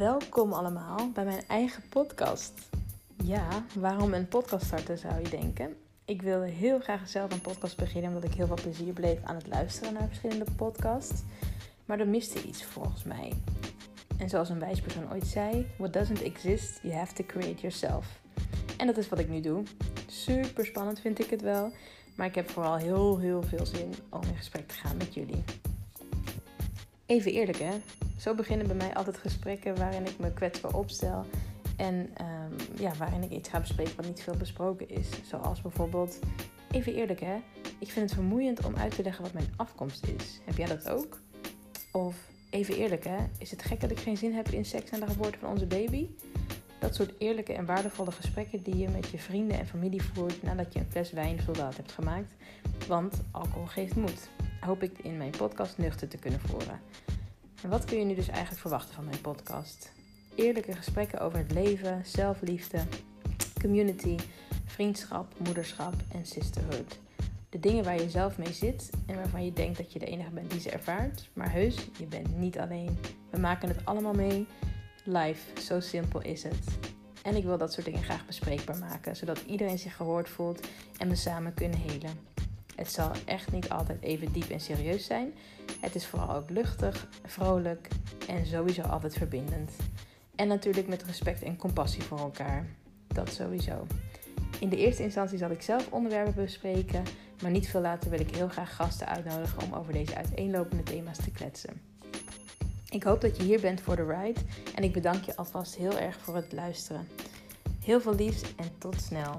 Welkom allemaal bij mijn eigen podcast. Ja, waarom een podcast starten zou je denken? Ik wilde heel graag zelf een podcast beginnen omdat ik heel veel plezier bleef aan het luisteren naar verschillende podcasts. Maar er miste iets volgens mij. En zoals een wijspersoon ooit zei: What doesn't exist, you have to create yourself. En dat is wat ik nu doe. Super spannend vind ik het wel. Maar ik heb vooral heel, heel veel zin om in gesprek te gaan met jullie. Even eerlijk hè, zo beginnen bij mij altijd gesprekken waarin ik me kwetsbaar opstel. En ehm, ja, waarin ik iets ga bespreken wat niet veel besproken is. Zoals bijvoorbeeld, even eerlijk hè, ik vind het vermoeiend om uit te leggen wat mijn afkomst is. Heb jij dat ook? Of even eerlijk hè, is het gek dat ik geen zin heb in seks en de geboorte van onze baby? Dat soort eerlijke en waardevolle gesprekken die je met je vrienden en familie voert nadat je een fles wijn hebt gemaakt. Want alcohol geeft moed. Hoop ik in mijn podcast nuchter te kunnen voeren. En wat kun je nu dus eigenlijk verwachten van mijn podcast? Eerlijke gesprekken over het leven, zelfliefde, community, vriendschap, moederschap en sisterhood. De dingen waar je zelf mee zit en waarvan je denkt dat je de enige bent die ze ervaart. Maar heus, je bent niet alleen. We maken het allemaal mee. Life, zo simpel is het. En ik wil dat soort dingen graag bespreekbaar maken, zodat iedereen zich gehoord voelt en we samen kunnen helen. Het zal echt niet altijd even diep en serieus zijn. Het is vooral ook luchtig, vrolijk en sowieso altijd verbindend. En natuurlijk met respect en compassie voor elkaar. Dat sowieso. In de eerste instantie zal ik zelf onderwerpen bespreken, maar niet veel later wil ik heel graag gasten uitnodigen om over deze uiteenlopende thema's te kletsen. Ik hoop dat je hier bent voor de ride en ik bedank je alvast heel erg voor het luisteren. Heel veel liefs en tot snel.